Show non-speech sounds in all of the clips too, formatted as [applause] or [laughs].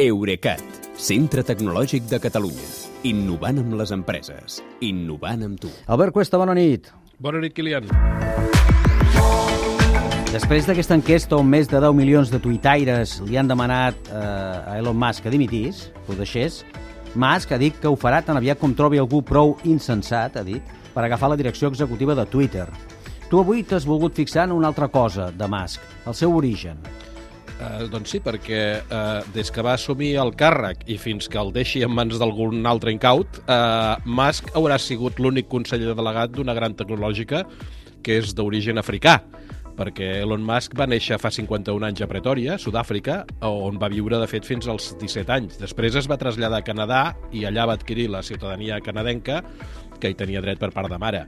Eurecat, centre tecnològic de Catalunya. Innovant amb les empreses. Innovant amb tu. Albert Cuesta, bona nit. Bona nit, Kilian. Després d'aquesta enquesta on més de 10 milions de tuitaires li han demanat eh, a Elon Musk que dimitís, que ho deixés, Musk ha dit que ho farà tan aviat com trobi algú prou insensat, ha dit, per agafar la direcció executiva de Twitter. Tu avui t'has volgut fixar en una altra cosa de Musk, el seu origen. Uh, doncs sí, perquè uh, des que va assumir el càrrec i fins que el deixi en mans d'algun altre incaut, uh, Musk haurà sigut l'únic conseller delegat d'una gran tecnològica que és d'origen africà perquè Elon Musk va néixer fa 51 anys a Pretòria, Sud-àfrica, on va viure, de fet, fins als 17 anys. Després es va traslladar a Canadà i allà va adquirir la ciutadania canadenca que hi tenia dret per part de mare.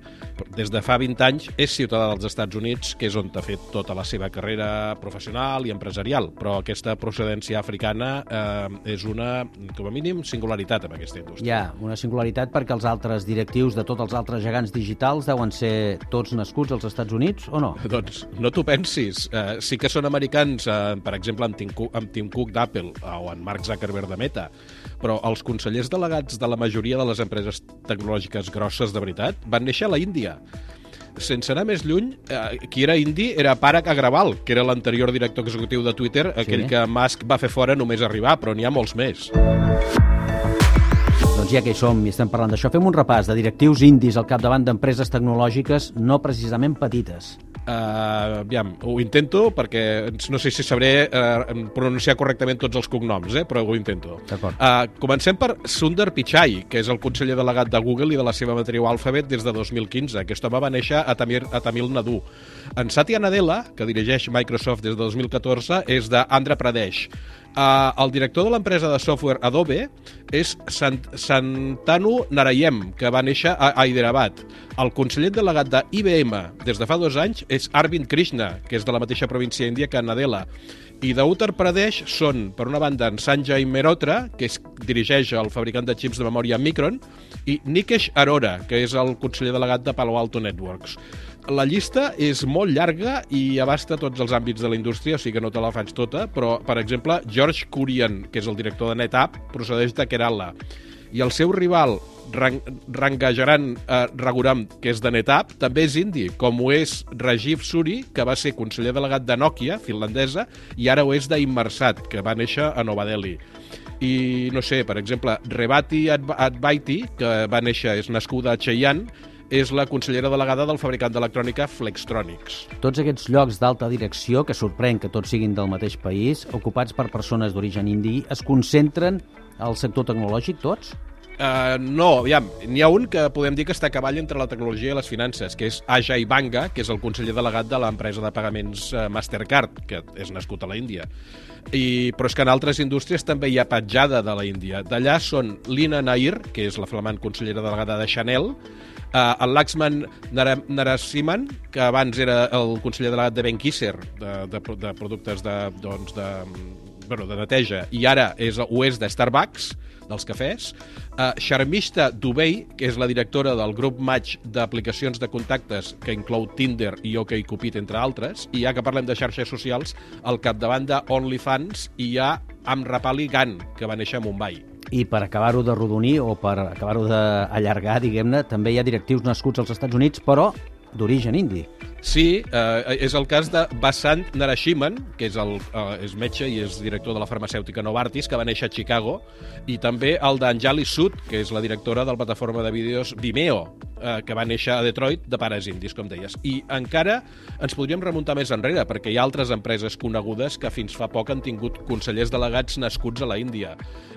Des de fa 20 anys és ciutadà dels Estats Units, que és on ha fet tota la seva carrera professional i empresarial, però aquesta procedència africana eh, és una, com a mínim, singularitat en aquesta indústria. Ja, una singularitat perquè els altres directius de tots els altres gegants digitals deuen ser tots nascuts als Estats Units, o no? [laughs] Doncs no t'ho pensis. Uh, sí que són americans, uh, per exemple, amb Tim Cook, amb Tim Cook d'Apple o en Mark Zuckerberg de Meta, però els consellers delegats de la majoria de les empreses tecnològiques grosses de veritat van néixer a la Índia. Sense anar més lluny, eh, qui era indi era Parag Agrawal, que era l'anterior director executiu de Twitter, aquell que Musk va fer fora només arribar, però n'hi ha molts més. Doncs ja que hi som i estem parlant d'això, fem un repàs de directius indis al capdavant d'empreses tecnològiques no precisament petites. Uh, aviam, ho intento perquè no sé si sabré uh, pronunciar correctament tots els cognoms, eh, però ho intento. Uh, comencem per Sundar Pichai, que és el conseller delegat de Google i de la seva matriu Alphabet des de 2015. Aquest home va néixer a Tamil, a Tamil Nadu. En Satya Nadella, que dirigeix Microsoft des de 2014, és d'Andhra Pradesh. Uh, el director de l'empresa de software Adobe és Sant Santanu Narayem, que va néixer a Hyderabad. El conseller delegat de IBM des de fa dos anys és Arvind Krishna, que és de la mateixa província índia que Nadella. I d'Uttar Pradesh són, per una banda, en Sanjay Mehrotra, que és, dirigeix el fabricant de xips de memòria Micron, i Nikesh Arora, que és el conseller delegat de Palo Alto Networks. La llista és molt llarga i abasta tots els àmbits de la indústria, o sigui que no te la faig tota, però, per exemple, George Kurian, que és el director de NetApp, procedeix de Kerala. I el seu rival, Rang Rangajaran uh, Raguram, que és de NetApp, també és indi, com ho és Rajiv Suri, que va ser conseller delegat de Nokia, finlandesa, i ara ho és d'Immersat, que va néixer a Nova Delhi i no sé, per exemple, Rebati Advaiti, que va néixer, és nascuda a Cheyenne, és la consellera delegada del fabricant d'electrònica Flextronics. Tots aquests llocs d'alta direcció, que sorprèn que tots siguin del mateix país, ocupats per persones d'origen indi, es concentren al sector tecnològic tots? Uh, no, aviam, n'hi ha un que podem dir que està a cavall entre la tecnologia i les finances, que és Ajay Banga, que és el conseller delegat de l'empresa de pagaments uh, Mastercard, que és nascut a la Índia. I, però és que en altres indústries també hi ha petjada de la Índia. D'allà són Lina Nair, que és la flamant consellera delegada de Chanel, uh, el Laxman Narasimhan, que abans era el conseller delegat de Ben Kisser, de, de, de productes de, doncs, de, bueno, de neteja, i ara és, ho és de Starbucks, dels cafès. Uh, Sharmista Dubey, que és la directora del grup Match d'aplicacions de contactes que inclou Tinder i OkCupid, entre altres. I ja que parlem de xarxes socials, al capdavant de OnlyFans hi ha Amrapali Gan, que va néixer a Mumbai. I per acabar-ho de rodonir o per acabar-ho d'allargar, diguem-ne, també hi ha directius nascuts als Estats Units, però d'origen indi. Sí, eh, és el cas de Basant Narashiman, que és, el, eh, és metge i és director de la farmacèutica Novartis, que va néixer a Chicago, i també el d'Anjali Sud, que és la directora de la plataforma de vídeos Vimeo, eh, que va néixer a Detroit de pares indis, com deies. I encara ens podríem remuntar més enrere, perquè hi ha altres empreses conegudes que fins fa poc han tingut consellers delegats nascuts a la Índia.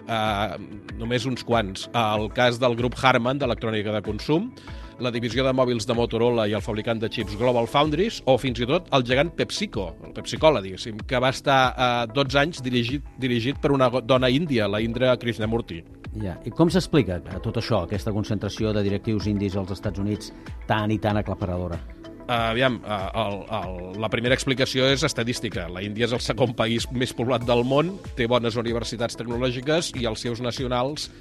Eh, només uns quants. El cas del grup Harman, d'electrònica de consum, la divisió de mòbils de Motorola i el fabricant de xips Global Foundries, o fins i tot el gegant PepsiCo, el Pepsicola, diguéssim, que va estar eh, 12 anys dirigit, dirigit per una dona índia, la Indra Krishnamurti. Ja. I com s'explica eh, tot això, aquesta concentració de directius indis als Estats Units tan i tan aclaparadora? Uh, aviam, uh, el, el, la primera explicació és estadística. La Índia és el segon país més poblat del món, té bones universitats tecnològiques i els seus nacionals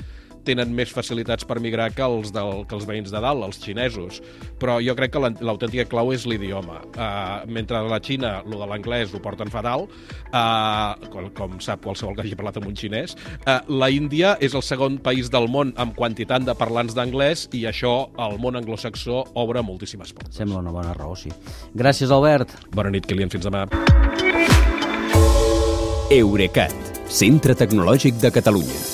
tenen més facilitats per migrar que els, del, que els veïns de dalt, els xinesos. Però jo crec que l'autèntica clau és l'idioma. Uh, mentre a la Xina, lo de l'anglès ho porten fatal, uh, com, com sap qualsevol que hagi parlat amb un xinès, uh, la Índia és el segon país del món amb quantitat de parlants d'anglès i això al món anglosaxó obre moltíssimes portes. Sembla una bona raó, sí. Gràcies, Albert. Bona nit, Kilian. Fins demà. Eurecat, centre tecnològic de Catalunya.